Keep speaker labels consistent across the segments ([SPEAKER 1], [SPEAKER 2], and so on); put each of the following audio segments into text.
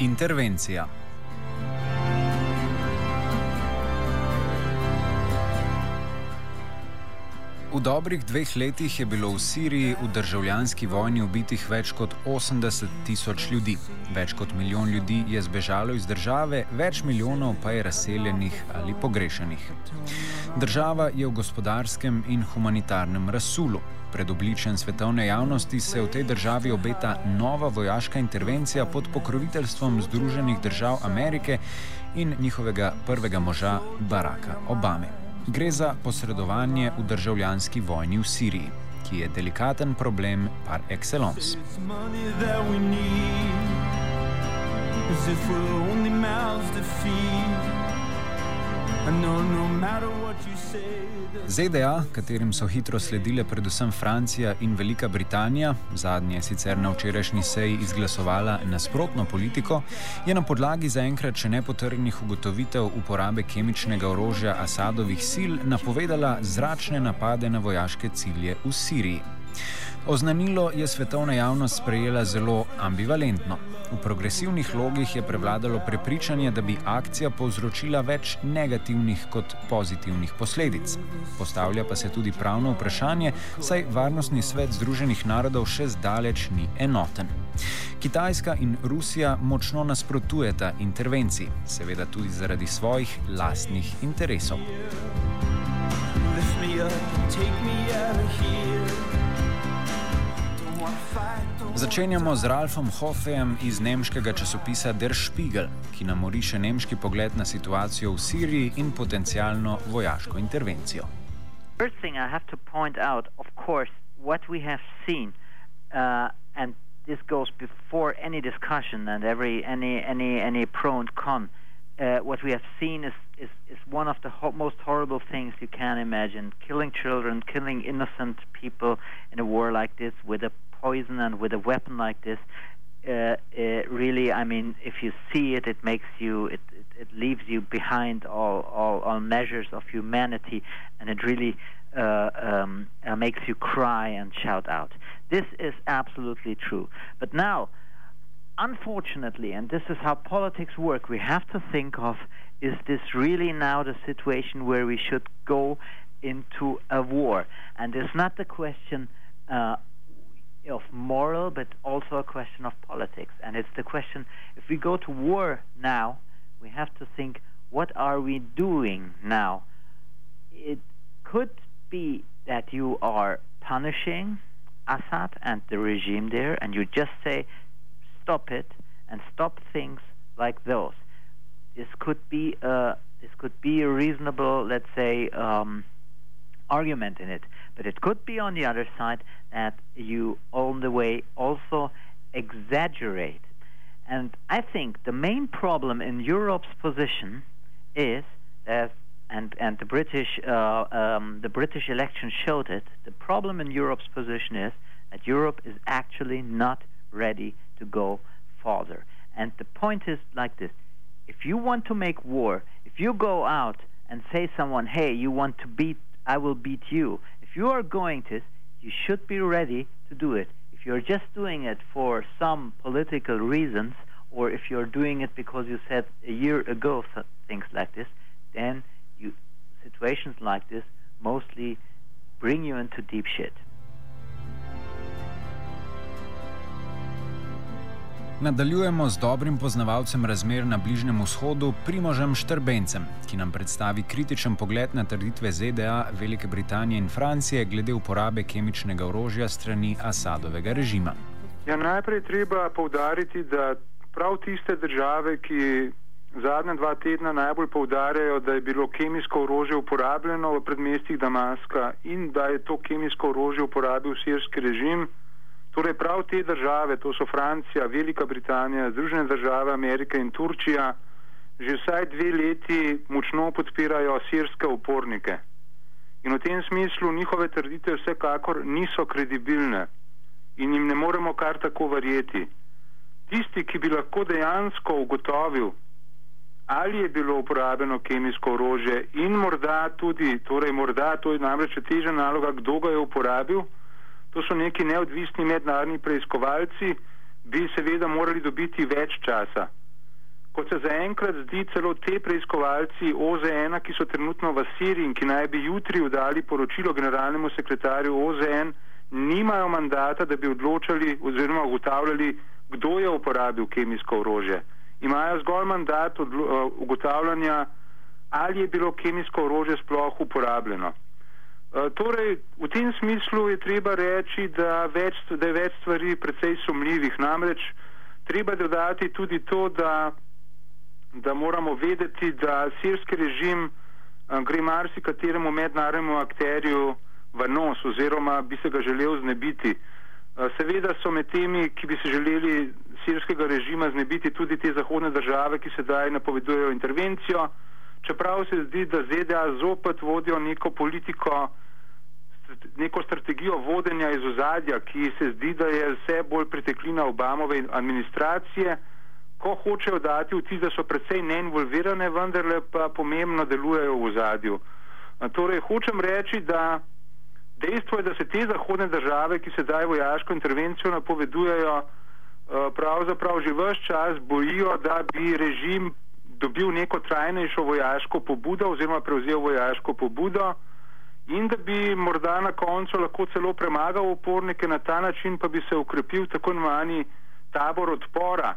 [SPEAKER 1] Intervencija. V dobrih dveh letih je bilo v Siriji v državljanski vojni ubitih več kot 80 tisoč ljudi. Več kot milijon ljudi je zbežalo iz države, več milijonov pa je razseljenih ali pogrešenih. Država je v gospodarskem in humanitarnem razsulu. Pred obličjem svetovne javnosti se v tej državi obeta nova vojaška intervencija pod pokroviteljstvom Združenih držav Amerike in njihovega prvega moža Baracka Obame. Gre za posredovanje v državljanski vojni v Siriji, ki je delikaten problem par excellence. No, no ZDA, katerim so hitro sledile predvsem Francija in Velika Britanija, zadnje sicer na včerajšnji seji izglasovala nasprotno politiko, je na podlagi zaenkrat še nepotrjenih ugotovitev uporabe kemičnega orožja Asadovih sil napovedala zračne napade na vojaške cilje v Siriji. Oznanilo je svetovna javnost sprejela zelo ambivalentno. V progresivnih logih je prevladalo prepričanje, da bi akcija povzročila več negativnih kot pozitivnih posledic. Postavlja pa se tudi pravno vprašanje, saj Varnostni svet Združenih narodov še zdaleč ni enoten. Kitajska in Rusija močno nasprotujeta intervenciji, seveda tudi zaradi svojih lastnih interesov. Lift me up, take me out of here. Začenjamo z Ralfom Hoffejem iz nemškega časopisa Der Spiegel, ki nam oriše nemški pogled na situacijo v Siriji in potencijalno vojaško intervencijo. First thing I have to point out, of course, what we have seen, uh, and this goes before any discussion and every any any any pro and con. Uh, what we have seen is is, is one of the ho most horrible things you can imagine: killing children, killing innocent people in a war like this with a poison and with a weapon like this, uh, uh, really, I mean, if you see it, it makes you, it, it, it leaves you behind all, all, all, measures of humanity, and it really uh, um, uh, makes you cry and shout out. This is absolutely true. But now, unfortunately, and this is how politics work, we have to think of is this really now the situation where we should go into a war? And it's not the question uh, of moral, but also a question of politics. And it's the question if we go to war now, we have to think what are we doing now? It could be that you are punishing Assad and the regime there, and you just say, stop it and stop things like those. This could be a, this could be a reasonable, let's say, um, argument in it. But it could be on the other side that you, on the way, also exaggerate. And I think the main problem in Europe's position is that, and, and the British uh, um, the British election showed it. The problem in Europe's position is that Europe is actually not ready to go farther. And the point is like this: if you want to make war, if you go out and say someone, "Hey, you want to beat I will beat you. If you are going to, you should be ready to do it. If you're just doing it for some political reasons, or if you're doing it because you said a year ago things like this, then you situations like this mostly
[SPEAKER 2] bring you into deep shit.
[SPEAKER 1] Nadaljujemo z dobrim poznavalcem razmer na Bližnjem vzhodu, Primožem Štrbencem, ki nam predstavi kritičen pogled na trditve ZDA, Velike Britanije in Francije glede uporabe kemičnega orožja strani Asadovega režima.
[SPEAKER 3] Ja, najprej treba povdariti, da prav tiste države, ki zadnja dva tedna najbolj povdarjajo, da je bilo kemijsko orožje uporabljeno v predmestih Damaska in da je to kemijsko orožje uporabil sirski režim, Torej, prav te države, to so Francija, Velika Britanija, Združene države Amerike in Turčija, že vsaj dve leti močno podpirajo sirske upornike. In v tem smislu njihove trditve vsekakor niso kredibilne in jim ne moremo kar tako verjeti. Tisti, ki bi lahko dejansko ugotovil, ali je bilo uporabljeno kemijsko orožje in morda tudi, torej morda to je namreč teža naloga, kdo ga je uporabil, to so neki neodvisni mednarodni preiskovalci, bi seveda morali dobiti več časa. Kot se zaenkrat zdi, celo te preiskovalci OZN, ki so trenutno v Siriji in ki naj bi jutri vdali poročilo generalnemu sekretarju OZN, nimajo mandata, da bi odločali oziroma ugotavljali, kdo je uporabil kemijsko orožje. Imajo zgolj mandat ugotavljanja, ali je bilo kemijsko orožje sploh uporabljeno. Eh, torej, v tem smislu je treba reči, da, več, da je več stvari precej sumljivih. Namreč treba dodati tudi to, da, da moramo vedeti, da sirski režim uh, gre marsikateremu mednarodnemu akterju v nos oziroma bi se ga želel znebiti. Uh, seveda so med temi, ki bi se želeli sirskega režima znebiti, tudi te zahodne države, ki sedaj napovedujejo intervencijo. Čeprav se zdi, da ZDA zopet vodijo neko politiko, neko strategijo vodenja iz ozadja, ki se zdi, da je vse bolj priteklina Obamove administracije, ko hočejo dati vtis, da so precej neinvolvirane, vendarle pa pomembno delujejo v ozadju. Torej, hočem reči, da dejstvo je, da se te zahodne države, ki sedaj vojaško intervencijo napovedujejo, pravzaprav že vse čas bojijo, da bi režim dobil neko trajnejšo vojaško pobudo oziroma prevzel vojaško pobudo in da bi morda na koncu lahko celo premagal upornike, na ta način pa bi se ukrepil tako imenovani tabor odpora.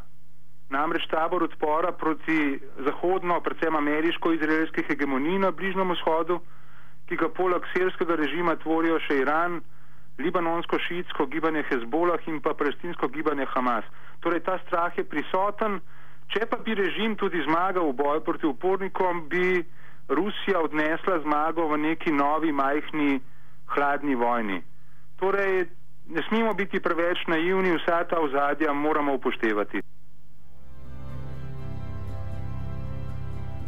[SPEAKER 3] Namreč tabor odpora proti zahodno, predvsem ameriško-izraelski hegemoniji na Bližnjem vzhodu, ki ga poleg sirskega režima tvorijo še Iran, libanonsko-šiitsko gibanje Hezbolah in pa palestinsko gibanje Hamas. Torej ta strah je prisoten, če pa bi režim tudi zmagal v boju proti upornikom, bi Rusija odnesla zmago v neki novi, majhni, hladni vojni. Torej, ne smemo biti preveč naivni, vsa ta ozadja moramo upoštevati.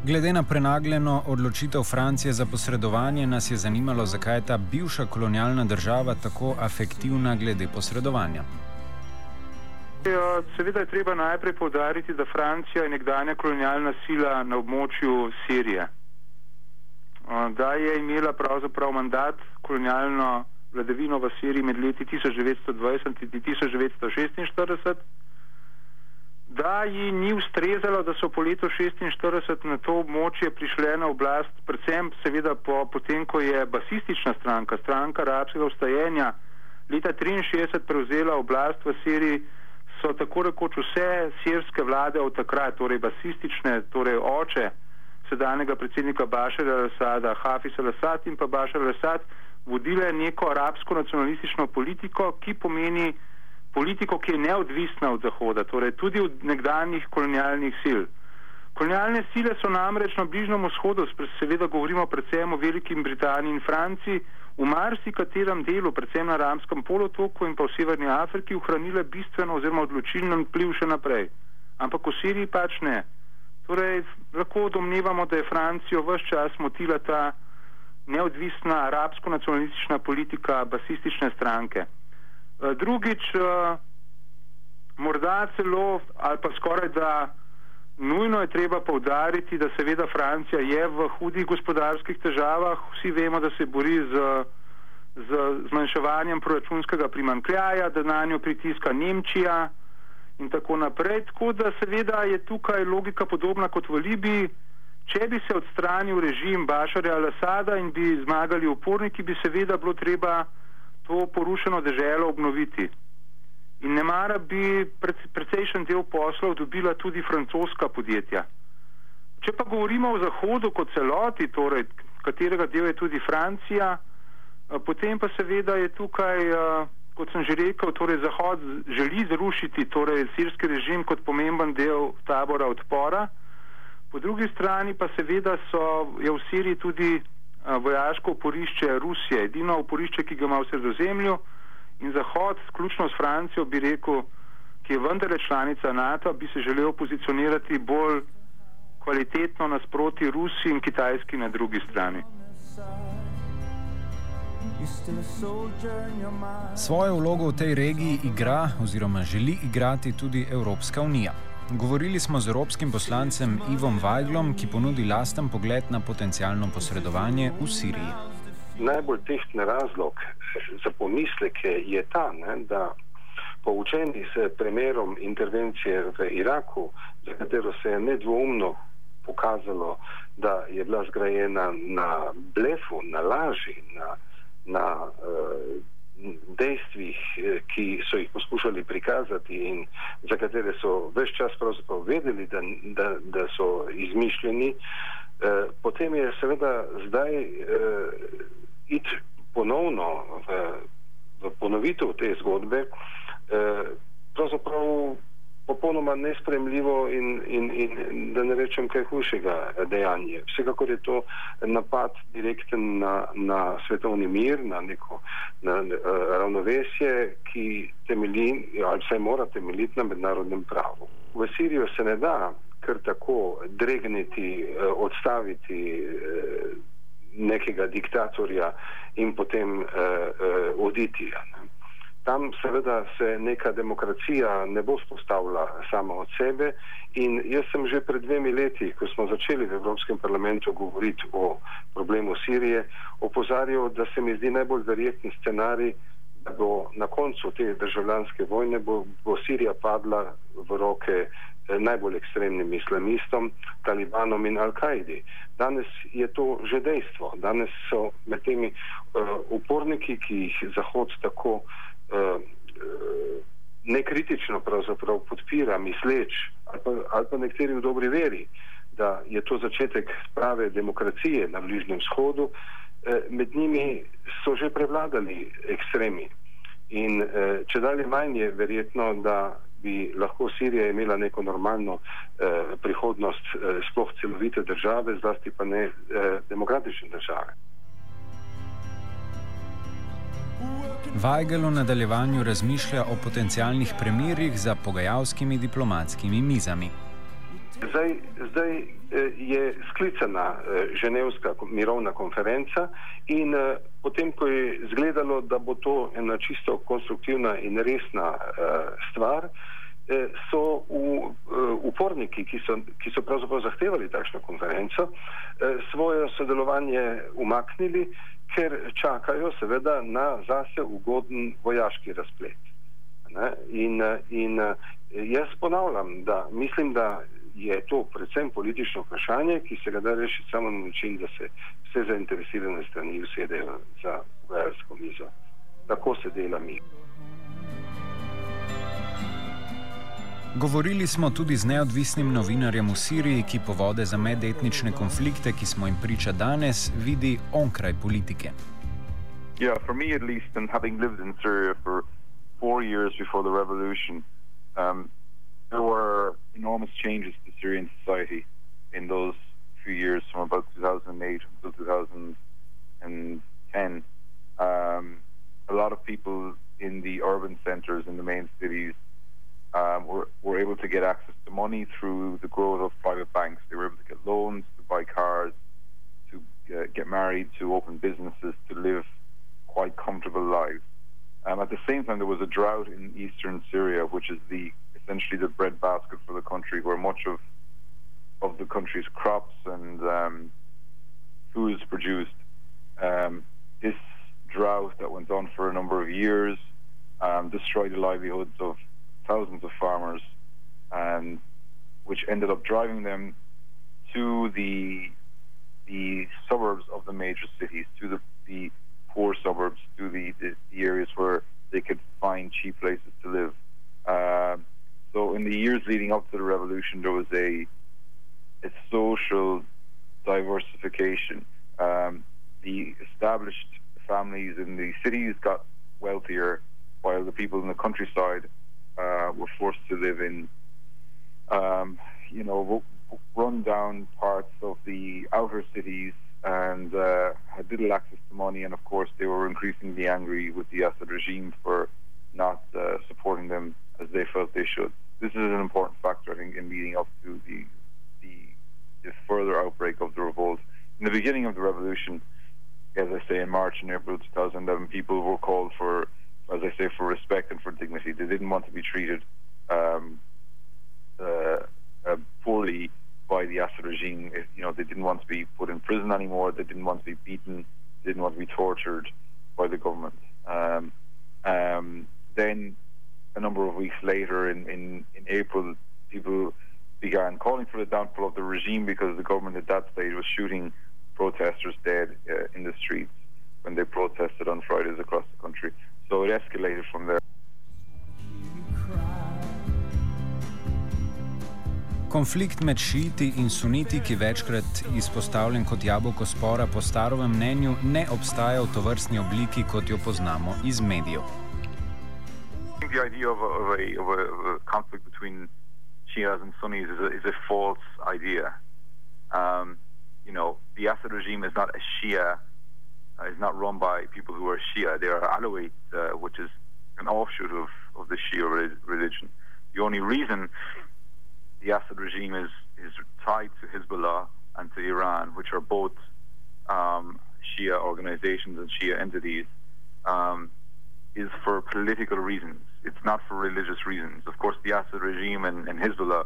[SPEAKER 1] Glede na prenagljeno odločitev Francije za posredovanje, nas je zanimalo, zakaj je ta bivša kolonialna država tako afektivna glede posredovanja.
[SPEAKER 3] Ja, seveda je treba najprej povdariti, da Francija je nekdanja kolonialna sila na območju Sirije. Da je imela pravzaprav mandat kolonialno vladavino v Siriji med leti 1920 in 1946, da ji ni ustrezalo, da so po letu 1946 na to območje prišle na oblast, predvsem seveda po, potem, ko je basistična stranka, stranka arabskega ustajenja, leta 1963 prevzela oblast v Siriji, so tako rekoč vse sirske vlade od takrat, torej basistične, torej oče, sedanjega predsednika Bašara al-Assada, Hafiz al-Assad in pa Bašar al-Assad vodile neko arabsko nacionalistično politiko, ki pomeni politiko, ki je neodvisna od Zahoda, torej tudi od nekdanjih kolonialnih sil. Kolonialne sile so namreč na Bližnjem vzhodu, seveda govorimo predvsem o Veliki Britaniji in Franciji, v marsikaterem delu, predvsem na Ramskem polotoku in pa v Severni Afriki, ohranile bistveno oziroma odločilen vpliv še naprej. Ampak v Siriji pač ne. Torej, lahko domnevamo, da je Francijo vse čas motila ta neodvisna arabsko-nacionalistična politika basistične stranke. Eh, drugič, eh, morda celo ali pa skoraj da nujno je treba povdariti, da seveda Francija je v hudih gospodarskih težavah, vsi vemo, da se bori z, z zmanjševanjem proračunskega primankljaja, da na njo pritiska Nemčija, in tako naprej. Tako da seveda je tukaj logika podobna kot v Libiji. Če bi se odstranil režim Bašarja al-Assada in bi zmagali uporniki, bi seveda bilo treba to porušeno deželo obnoviti. In ne mara bi precejšen del poslov dobila tudi francoska podjetja. Če pa govorimo o Zahodu kot celoti, torej katerega del je tudi Francija, eh, potem pa seveda je tukaj, eh, kot sem že rekel, torej Zahod želi zrušiti torej sirski režim kot pomemben del tabora odpora. Po drugi strani pa seveda so, je v Siriji tudi eh, vojaško oporišče Rusije, edino oporišče, ki ga ima v sredozemlju in Zahod, sključno s Francijo, bi rekel, ki je vendarle članica NATO, bi se želel pozicionirati bolj kvalitetno nasproti Rusiji in Kitajski na drugi strani.
[SPEAKER 1] Svojo vlogo v tej regiji igra oziroma želi igrati tudi Evropska unija. Govorili smo z evropskim poslancem Ivom Vajglom, ki ponudi lasten pogled na potencijalno posredovanje v Siriji.
[SPEAKER 2] Najbolj tehtni razlog za pomisleke je ta, ne, da poučeni s primerom intervencije v Iraku, za katero se je nedvoumno pokazalo, da je bila zgrajena na blefu, na laži, na, na uh, dejstvih, eh, ki so jih poskušali prikazati in za katere so več čas pravzaprav vedeli, da, da, da so izmišljeni, uh, potem je seveda zdaj uh, iti ponovno v, v ponovitev te zgodbe, uh, pravzaprav popolnoma nespremljivo in, in, in da ne rečem kaj hujšega dejanja. Vsekakor je to napad direkten na, na svetovni mir, na neko na, na, ravnovesje, ki temelji ali vsaj mora temeljiti na mednarodnem pravu. V Sirijo se ne da kar tako dregniti, odstaviti nekega diktatorja in potem eh, eh, oditi. Ne tam seveda se neka demokracija ne bo spostavila sama od sebe in jaz sem že pred dvemi leti, ko smo začeli v Evropskem parlamentu govoriti o problemu Sirije, opozarjal, da se mi zdi najbolj verjetni scenarij, da bo na koncu te državljanske vojne bo, bo Sirija padla v roke najbolj ekstremnim islamistom, talibanom in Al-Kaidi. Danes je to že dejstvo. Danes so med temi uh, uporniki, ki jih Zahod tako uh, nekritično podpira, misleč ali pa, ali pa nekateri v dobri veri, da je to začetek prave demokracije na Bližnjem shodu, uh, med njimi so že prevladali ekstremi. In uh, če dalje manj je verjetno, da bi lahko Sirija imela neko normalno uh, prihodnost, uh, sploh celovite države, zlasti pa ne uh, demokratične države.
[SPEAKER 1] Vajgel v nadaljevanju razmišlja o potencijalnih premirih za pogajalskimi diplomatskimi mizami.
[SPEAKER 2] Zdaj, zdaj eh, je sklicana eh, Ženevska mirovna konferenca in eh, potem, ko je izgledalo, da bo to ena čisto konstruktivna in resna stvar, so uporniki, ki so, ki so pravzaprav zahtevali takšno konferenco, svoje sodelovanje umaknili ker čakajo seveda na zase ugoden vojaški razplet. In, in jaz ponavljam, da mislim, da je to predvsem politično vprašanje, ki se ga da rešiti samo na način, da se vse zainteresirane strani usedejo za vojaško mizo. Tako se dela mi.
[SPEAKER 1] Govorili smo tudi z neodvisnim novinarjem v Siriji, ki povode za medetnične konflikte, ki smo jim priča danes, vidi onkraj politike.
[SPEAKER 4] Yeah, for me at least, and having lived in Syria for four years before the revolution, um, there were enormous changes to Syrian society in those few years, from about 2008 until 2010. Um, a lot of people in the urban centres, in the main cities, um, were, were able to get access to money through the growth of private banks. They were able to get loans, to buy cars, to uh, get married, to open businesses, to live quite comfortable lives. Um, at the same time, there was a drought in eastern Syria, which is the essentially the breadbasket for the country, where much of of the country's crops and um, foods produced. Um, this drought that went on for a number of years um, destroyed the livelihoods of thousands of farmers, and which ended up driving them to the the suburbs of the major cities, to the, the poor suburbs, to the, the, the areas where they could find cheap places to live. Uh, so in the years leading up to the revolution, there was a a social diversification. Um, the established families in the cities got wealthier, while the people in the countryside uh, were forced to live in, um, you know, run down parts of the outer cities and uh, had little access to money. And of course, they were increasingly angry with the Assad regime for not uh, supporting them as they felt they should. This is an important factor, I think, in leading up to the, the, the further outbreak of the revolt. In the beginning of the revolution, as I say, in March and April 2011, people were called for, as I say, for respect and for dignity. They didn't want to be treated um, uh, uh, poorly by the Assad regime. If, you know, they didn't want to be put in prison anymore. They didn't want to be beaten. They didn't want to be tortured by the government. Um, um, then, a number of weeks later, in, in, in April, people began calling for the downfall of the regime because the government at that stage was shooting protesters dead uh, in the streets when they protested on Fridays across the country. So it escalated from there.
[SPEAKER 1] Konflikt med šiiti in suniti, ki večkrat izpostavljen kot jabolko spora, po starovem mnenju ne obstaja v tovrstni obliki, kot jo poznamo iz medijev.
[SPEAKER 4] The idea of a, of a, of a, of a conflict between Shias and Sunnis is a, is a false idea. Um, you know, the Assad regime is not a Shia, uh, is not run by people who are Shia. They are Alawite, uh, which is an offshoot of, of the Shia religion. The only reason the Assad regime is, is tied to Hezbollah and to Iran, which are both um, Shia organizations and Shia entities, um, is for political reasons. It's not for religious reasons. Of course, the Assad regime and, and Hezbollah,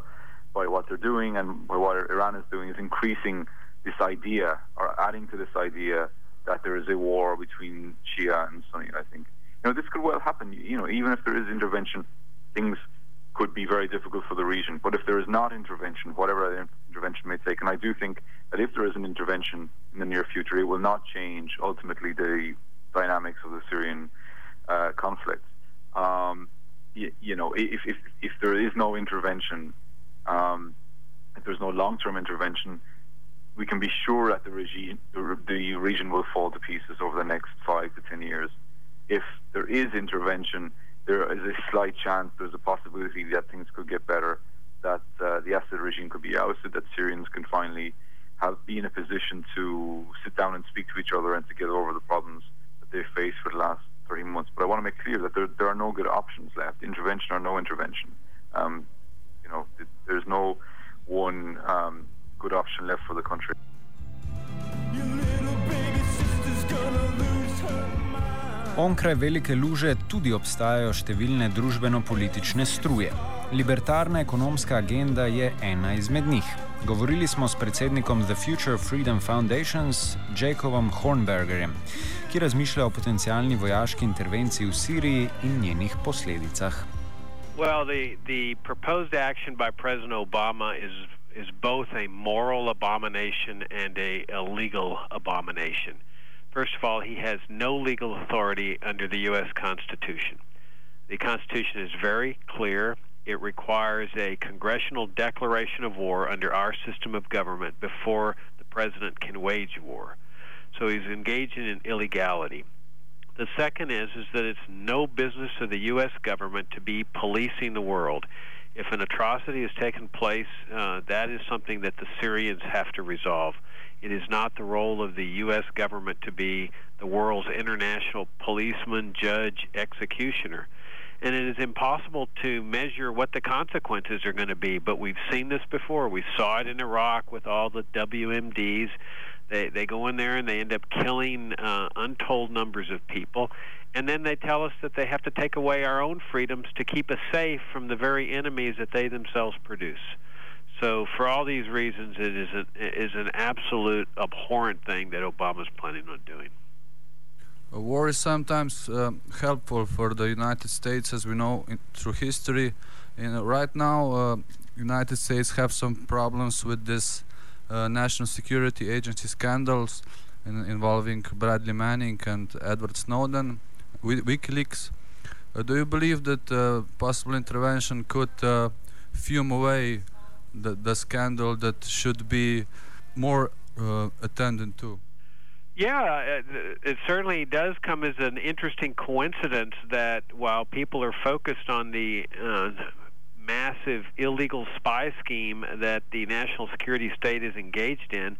[SPEAKER 4] by what they're doing and by what Iran is doing, is increasing this idea or adding to this idea that there is a war between Shia and Sunni. I think you know this could well happen. You know, even if there is intervention, things could be very difficult for the region. But if there is not intervention, whatever intervention may take, and I do think that if there is an intervention in the near future, it will not change ultimately the dynamics of the Syrian uh, conflict. Um, you, you, know, if, if if there is no intervention, um, if there's no long-term intervention, we can be sure that the regime, the, region will fall to pieces over the next five to ten years. If there is intervention, there is a slight chance, there's a possibility that things could get better, that uh, the Assad regime could be ousted, that Syrians can finally have be in a position to sit down and speak to each other and to get over the problems that they've faced for the last 30 months. But I want to make clear that there, there are no good options left, intervention or no intervention. Um, you know, there's no one um, good option left for the country.
[SPEAKER 1] Onkraj velike luže tudi obstajajo številne družbeno-politične struje. Libertarna ekonomska agenda je ena izmed njih. Govorili smo s predsednikom The Future Freedom Foundations, Jacobom Hornbergerjem, ki razmišlja o potencijalni vojaški intervenciji v Siriji in njenih posledicah.
[SPEAKER 5] Well, the, the proposed action by President Obama is is both a moral abomination and a, a legal abomination. First of all, he has no legal authority under the U.S. Constitution. The Constitution is very clear. It requires a congressional declaration of war under our system of government before the president can wage war. So he's engaging in illegality. The second is is that it's no business of the U.S. government to be policing the world if an atrocity has taken place, uh, that is something that the Syrians have to resolve. It is not the role of the U.S. government to be the world's international policeman, judge, executioner. And it is impossible to measure what the consequences are going to be. But we've seen this before. We saw it in Iraq with all the WMDs. They, they go in there and they end up killing uh, untold numbers of people and then they tell us that they have to take away our own freedoms to keep us safe from the very enemies that they themselves produce. So, for all these reasons, it is an, it is an absolute abhorrent thing that Obama's planning on doing.
[SPEAKER 6] A war is sometimes uh, helpful for the United States, as we know in, through history. And right now, uh, United States have some problems with this uh, national security agency scandals in, involving Bradley Manning and Edward Snowden, WikiLeaks. Uh, do you believe that uh, possible intervention could uh, fume away the, the scandal that should be more uh, attended to?
[SPEAKER 5] Yeah, it, it, certainly does come as an interesting coincidence that while people are focused on the uh, massive illegal spy scheme that the national security state is engaged in,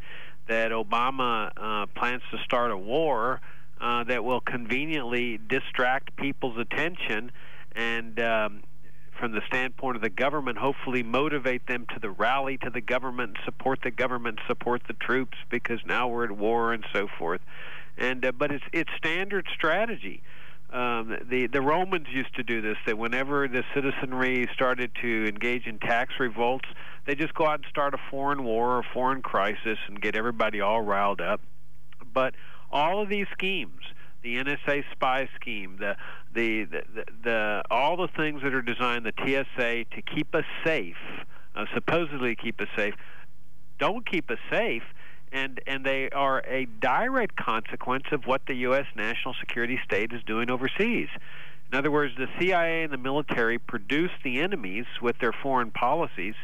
[SPEAKER 5] that Obama uh, plans to start a war uh, that will conveniently distract people's attention and um, from the standpoint of the government, hopefully motivate them to the rally to the government, support the government, support the troops because now we're at war and so forth. And uh, but it's it's standard strategy. Um, the the Romans used to do this. That whenever the citizenry started to engage in tax revolts, they just go out and start a foreign war or a foreign crisis and get everybody all riled up. But all of these schemes the NSA spy scheme, the, the the, the, the all the things that are designed, the TSA to keep us safe, uh, supposedly keep us safe, don't keep us safe, and and they are a direct consequence of what the U.S. national security state is doing overseas. In other words, the CIA and the military produce the enemies with their foreign policies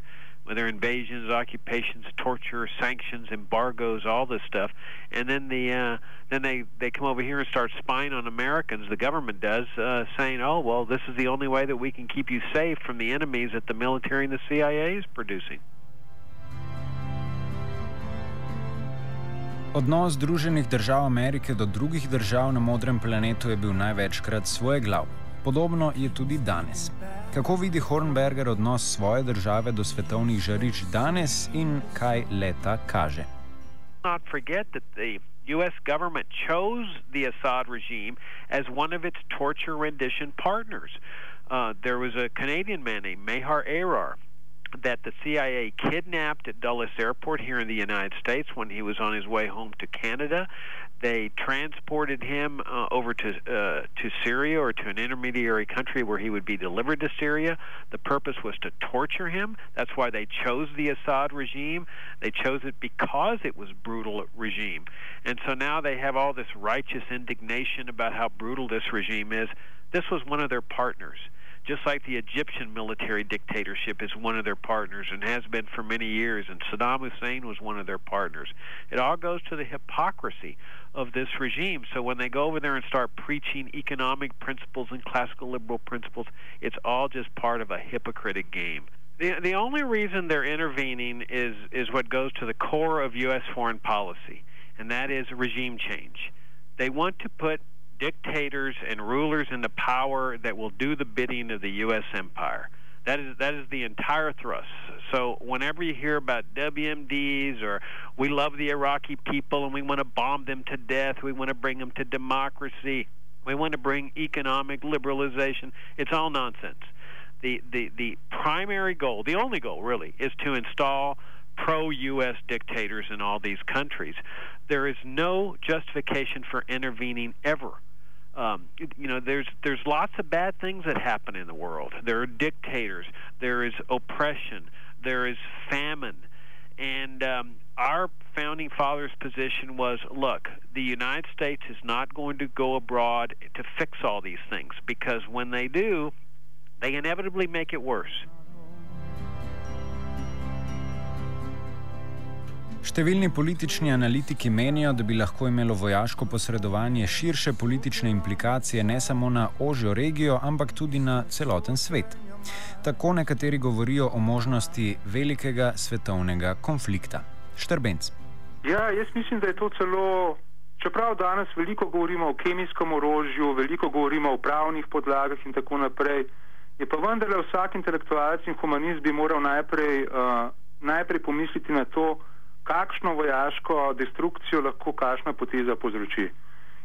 [SPEAKER 5] with their invasions, occupations, torture, sanctions, embargoes, all this stuff, and then the uh, then they they come over here and start spying on Americans. The government does, uh, saying, "Oh well, this is the only way that we can keep you safe from the enemies that the military and the CIA is producing."
[SPEAKER 1] Odnos Združenih držav Amerike do drugih držav na modrem planetu je bil največkrat svoje glav. Podobno je tudi danes. Kako vidi Hornberger odnos svoje države do svetovnih žarič danes in kaj leta kaže?
[SPEAKER 5] Not forget that the U.S. government chose the Assad regime as one of its torture rendition partners. Uh, there was a Canadian man named Mahar Arar that the CIA kidnapped at Dulles Airport here in the United States when he was on his way home to Canada. They transported him uh, over to uh, to Syria or to an intermediary country where he would be delivered to Syria. The purpose was to torture him. That's why they chose the Assad regime. They chose it because it was brutal regime, and so now they have all this righteous indignation about how brutal this regime is. This was one of their partners just like the Egyptian military dictatorship is one of their partners and has been for many years, and Saddam Hussein was one of their partners. It all goes to the hypocrisy of this regime. So when they go over there and start preaching economic principles and classical liberal principles, it's all just part of a hypocritic game. The, the only reason they're intervening is, is what goes to the core of U.S. foreign policy, and that is regime change. They want to put dictators and rulers into power that will do the bidding of the U.S. empire. That is that is the entire thrust. So whenever you hear about WMDs or we love the Iraqi people and we want to bomb them to death, we want to bring them to democracy, we want to bring economic liberalization, it's all nonsense. The the the primary goal, the only goal really, is to install pro-U.S. dictators in all these countries. There is no justification for intervening ever um, you know, there's there's lots of bad things that happen in the world. There are dictators. There is oppression. There is famine, and um, our founding fathers' position was: look, the United States is not going to go abroad to fix all these things because when they do, they inevitably make it worse.
[SPEAKER 1] Številni politični analitiki menijo, da bi lahko imelo vojaško posredovanje širše politične implikacije ne samo na ožjo regijo, ampak tudi na celoten svet. Tako nekateri govorijo o možnosti velikega svetovnega konflikta. Štrbenc.
[SPEAKER 3] Ja, jaz mislim, da je to celo. Čeprav danes veliko govorimo o kemijskem orožju, veliko govorimo o pravnih podlagah in tako naprej, je pa vendarle vsak intelektualec in humanist bi moral najprej, uh, najprej pomisliti na to, kakšno vojaško destrukcijo lahko kakšna poteza povzroči.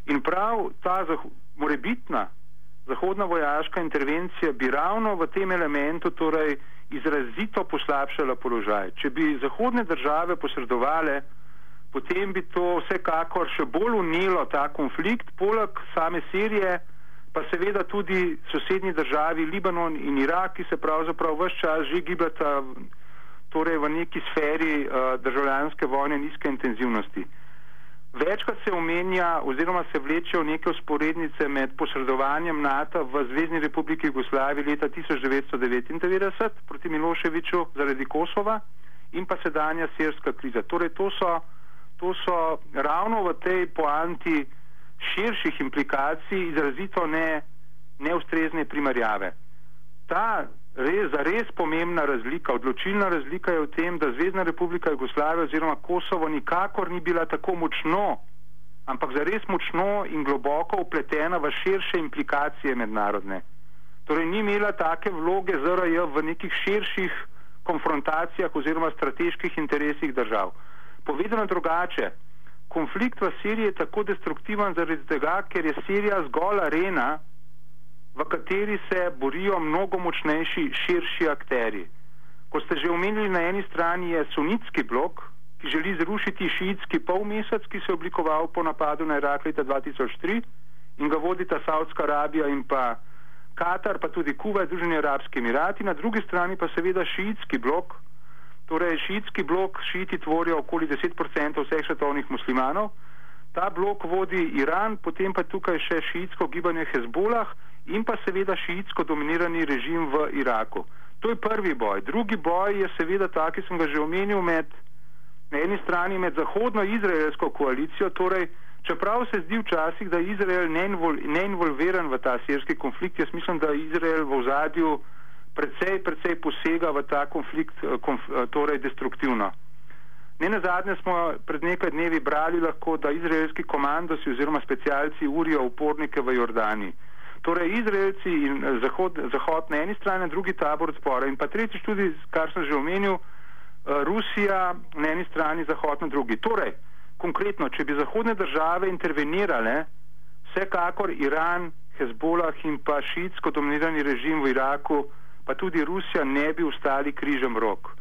[SPEAKER 3] In prav ta zah morebitna zahodna vojaška intervencija bi ravno v tem elementu torej izrazito poslabšala položaj. Če bi zahodne države posredovale, potem bi to vsekakor še bolj unilo ta konflikt, poleg same Sirije, pa seveda tudi sosednji državi Libanon in Irak, ki se pravzaprav vse čas že gibata torej v neki sferi uh, državljanske vojne nizke intenzivnosti. Večkrat se omenja oziroma se vlečejo neke usporednice med posredovanjem NATO v Zvezdni republiki Jugoslaviji leta 1999 proti Miloševiču zaradi Kosova in pa sedanja sirska kriza. Torej to so, to so ravno v tej poanti širših implikacij izrazito ne, neustrezne primerjave. Ta res, za res pomembna razlika, odločilna razlika je v tem, da Zvezdna republika Jugoslavija oziroma Kosovo nikakor ni bila tako močno, ampak za res močno in globoko upletena v širše implikacije mednarodne. Torej ni imela take vloge ZRJ v nekih širših konfrontacijah oziroma strateških interesih držav. Povedano drugače, konflikt v Siriji je tako destruktiven zaradi tega, ker je Sirija zgolj arena, v kateri se borijo mnogo močnejši, širši akteri. Ko ste že omenili, na eni strani je sunitski blok, ki želi zrušiti šiitski polmesec, ki se je oblikoval po napadu na Irak leta 2003 in ga vodita Saudska Arabija in pa Katar, pa tudi Kuba, Združeni arabski emirati, na drugi strani pa seveda šiitski blok, torej šiitski blok, šiiti tvorijo okoli 10% vseh svetovnih muslimanov, ta blok vodi Iran, potem pa tukaj še šiitsko gibanje Hezbolah in pa seveda šiitsko dominirani režim v Iraku. To je prvi boj. Drugi boj je seveda ta, ki sem ga že omenil, med, na eni strani med zahodno-izraelsko koalicijo, torej čeprav se zdi včasih, da je Izrael neinvolviran v ta sirski konflikt, jaz mislim, da Izrael v ozadju precej, precej posega v ta konflikt, eh, konf, eh, torej destruktivno. Ne na zadnje smo pred nekaj dnevi brali lahko, da izraelski komandosi oziroma specialci urijo upornike v Jordani. Torej Izraelci in eh, Zahod, Zahod na eni strani, drugi tabor odpora in pa tretjič tudi, kar sem že omenil, Rusija na eni strani, Zahod na drugi. Torej, konkretno, če bi zahodne države intervenirale, vsekakor Iran, Hezbolah in pa šiitsko dominirani režim v Iraku, pa tudi Rusija ne bi ustali križem rok.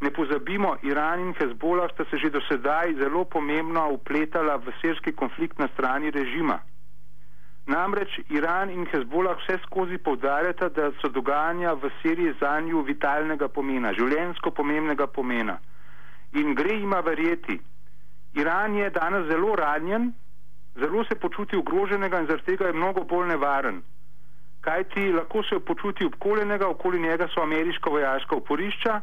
[SPEAKER 3] Ne pozabimo, Iran in Hezbolah sta se že do sedaj zelo pomembno upletala v sirski konflikt na strani režima. Namreč Iran in Hezbolah vse skozi povdarjata, da so dogajanja v Siriji za njo vitalnega pomena, življensko pomembnega pomena. In gre ima verjeti, Iran je danes zelo ranjen, zelo se počuti ogroženega in zaradi tega je mnogo bolj nevaren. Kaj ti lahko se počuti obkoljenega, okoli njega so ameriška vojaška oporišča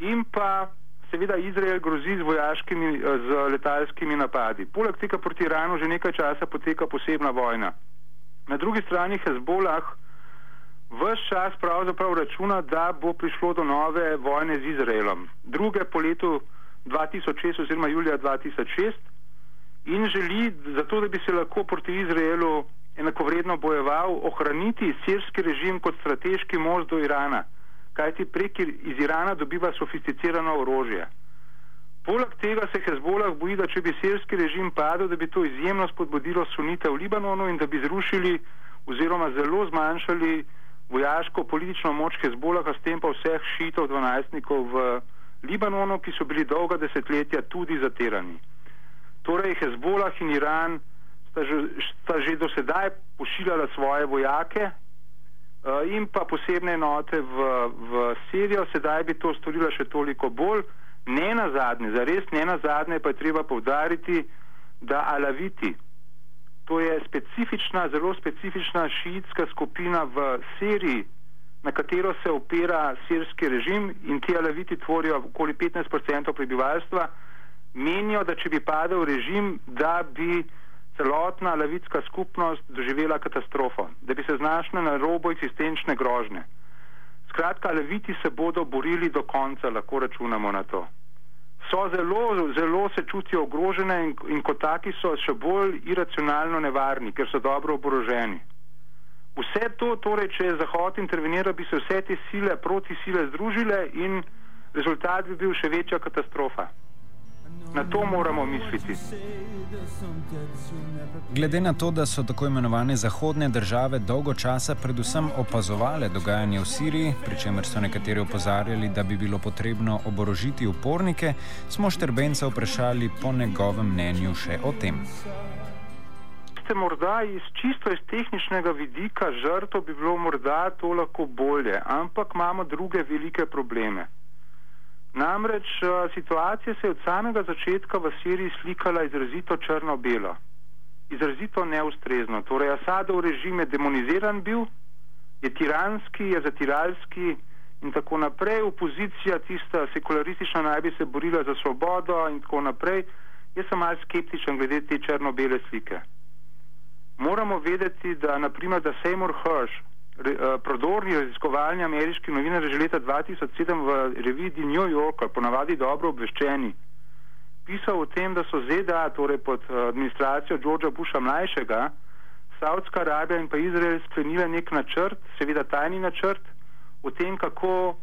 [SPEAKER 3] in pa seveda Izrael grozi z vojaškimi, z letalskimi napadi. Poleg tega proti Iranu že nekaj časa poteka posebna vojna. Na drugi strani Hezbolah vse čas pravzaprav računa, da bo prišlo do nove vojne z Izraelom. Druge po letu 2006 oziroma julija 2006 in želi, zato da bi se lahko proti Izraelu enakovredno bojeval, ohraniti sirski režim kot strateški most do Irana, kajti prek iz Irana dobiva sofisticirano orožje. Poleg tega se Hezbolah boji, da če bi sirski režim padel, da bi to izjemno spodbudilo sunite v Libanonu in da bi zrušili oziroma zelo zmanjšali vojaško politično moč Hezbolaha, s tem pa vseh šitov, dvanajstnikov v Libanonu, ki so bili dolga desetletja tudi zaterani. Torej, Hezbolah in Iran sta že, sta že do sedaj pošiljala svoje vojake in pa posebne enote v, v Sirijo, sedaj bi to storila še toliko bolj. Ne na zadnje, zares ne na zadnje pa je treba povdariti, da Alaviti, to je specifična, zelo specifična šiitska skupina v Siriji, na katero se opira sirski režim in ti alaviti tvorijo okoli 15% prebivalstva, menijo, da če bi padel režim, da bi celotna alavitska skupnost doživela katastrofo, da bi se znašla na robu eksistenčne grožne. Skratka, alaviti se bodo borili do konca, lahko računamo na to. So zelo, zelo se čutijo ogrožene in, in kot taki so še bolj iracionalno nevarni, ker so dobro oboroženi. Vse to, torej, če je Zahod interveniral, bi se vse te sile proti sile združile in rezultat bi bil še večja katastrofa. Na to moramo misliti.
[SPEAKER 1] Glede na to, da so tako imenovane zahodne države dolgo časa predvsem opazovale dogajanje v Siriji, pri čemer so nekateri opozarjali, da bi bilo potrebno oborožiti upornike, smo Štrbenca vprašali po njegovem mnenju še o tem
[SPEAKER 3] ste morda iz čisto iz tehničnega vidika žrtvo, bi bilo morda to lahko bolje, ampak imamo druge velike probleme. Namreč uh, situacija se je od samega začetka v Siriji slikala izrazito črno-belo, izrazito neustrezno. Torej, Asadov režim je demoniziran bil, je tiranski, je zatiralski in tako naprej. Opozicija, tista sekularistična, naj bi se borila za svobodo in tako naprej. Jaz sem malce skeptičen glede te črno-bele slike. Moramo vedeti, da naprimer, da Seymour uh, prodorni raziskovalni ameriški novinar, že leta 2007 v reviji New Yorker, ponavadi dobro obveščeni, pisal o tem, da so ZDA, torej pod uh, administracijo Georgea Busha mlajšega, Saudska Arabija in pa Izrael sklenile nek načrt, seveda tajni načrt, o tem, kako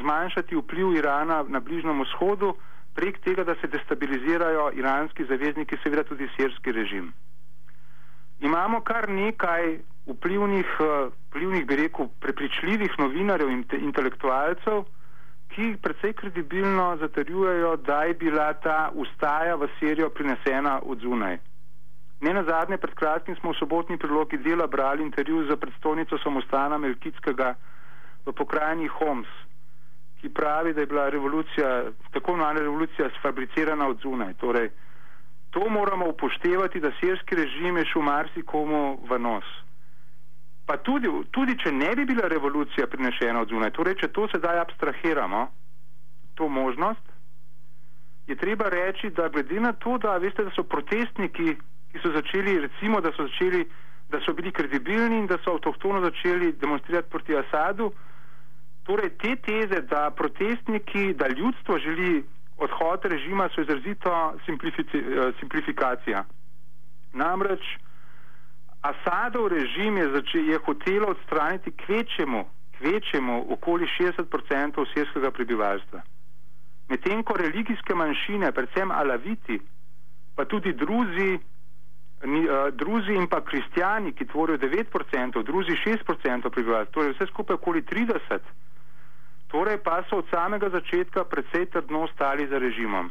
[SPEAKER 3] zmanjšati vpliv Irana na Bližnjem vzhodu, prek tega, da se destabilizirajo iranski zavezniki, seveda tudi sirski režim. Imamo kar nekaj vplivnih, vplivnih bi rekel, prepričljivih novinarjev in intelektualcev, ki precej kredibilno zatrjujejo, da je bila ta ustaja v Sirijo prinesena od zunaj. Ne na zadnje, pred kratkim smo v sobotni prilogi dela brali intervju za predstavnico samostana Melkitskega v pokrajini Homs, ki pravi, da je bila revolucija, tako imenovana revolucija, sfabricirana od zunaj. Torej, to moramo upoštevati, da sirski režim je šel marsikomu v nos. Pa tudi, tudi, če ne bi bila revolucija prinešena od zunaj, torej, če to sedaj abstrahiramo, to možnost, je treba reči, da glede na to, da veste, da so protestniki, ki so začeli, recimo, da so začeli, da so bili kredibilni in da so avtohtono začeli demonstrirati proti Asadu, Torej, te teze, da protestniki, da ljudstvo želi odhod režima, so izrazito simplifikacija. Namreč Asadov režim je, začel, je hotel odstraniti kvečemu, kvečemu okoli 60% sirskega prebivalstva. Medtem ko religijske manjšine, predvsem alaviti, pa tudi druzi, druzi in pa kristijani, ki tvorijo 9%, druzi 6% prebivalstva, torej vse skupaj okoli 30%, torej pa so od samega začetka precej trdno stali za režimom.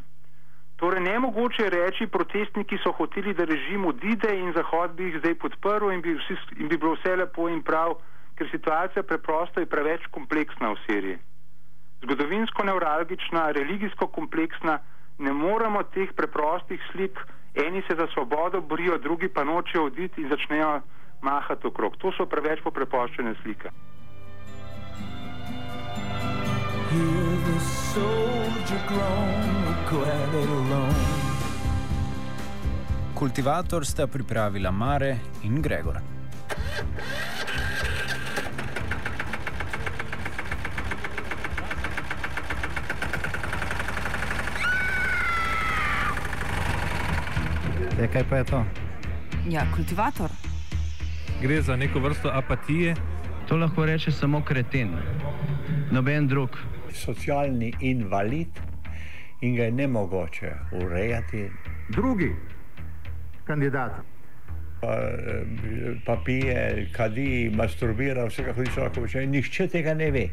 [SPEAKER 3] Torej, nemogoče reči, protestniki so hoteli, da režim odide in Zahod bi jih zdaj podprl in bi, vsi, in bi bilo vse lepo in prav, ker situacija preprosto je preveč kompleksna v Siriji. Zgodovinsko neuralgična, religijsko kompleksna, ne moremo teh preprostih slik, eni se za svobodo borijo, drugi pa nočejo oditi in začnejo mahati okrog. To so preveč poprepoščene slike.
[SPEAKER 7] Hear the soldier groan, it alone.
[SPEAKER 1] Kultivator sta pripravila Mare in Gregor.
[SPEAKER 8] Je, kaj pa je to?
[SPEAKER 9] Ja, kultivator.
[SPEAKER 10] Gre za neko vrsto apatije.
[SPEAKER 11] To lahko reče samo kreten, noben drug.
[SPEAKER 12] Socialni invalid in ga je ne mogoče urejati.
[SPEAKER 13] Drugi kandidat.
[SPEAKER 12] Pa, pa pije, kadi, masturbira, vse kako ti lahko reče. Nihče tega ne ve.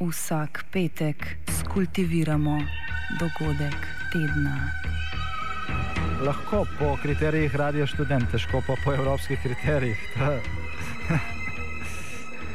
[SPEAKER 9] Vsak petek skultiviramo dogodek tedna.
[SPEAKER 8] Lahko po kriterijih radio študent, težko pa po evropskih kriterijih.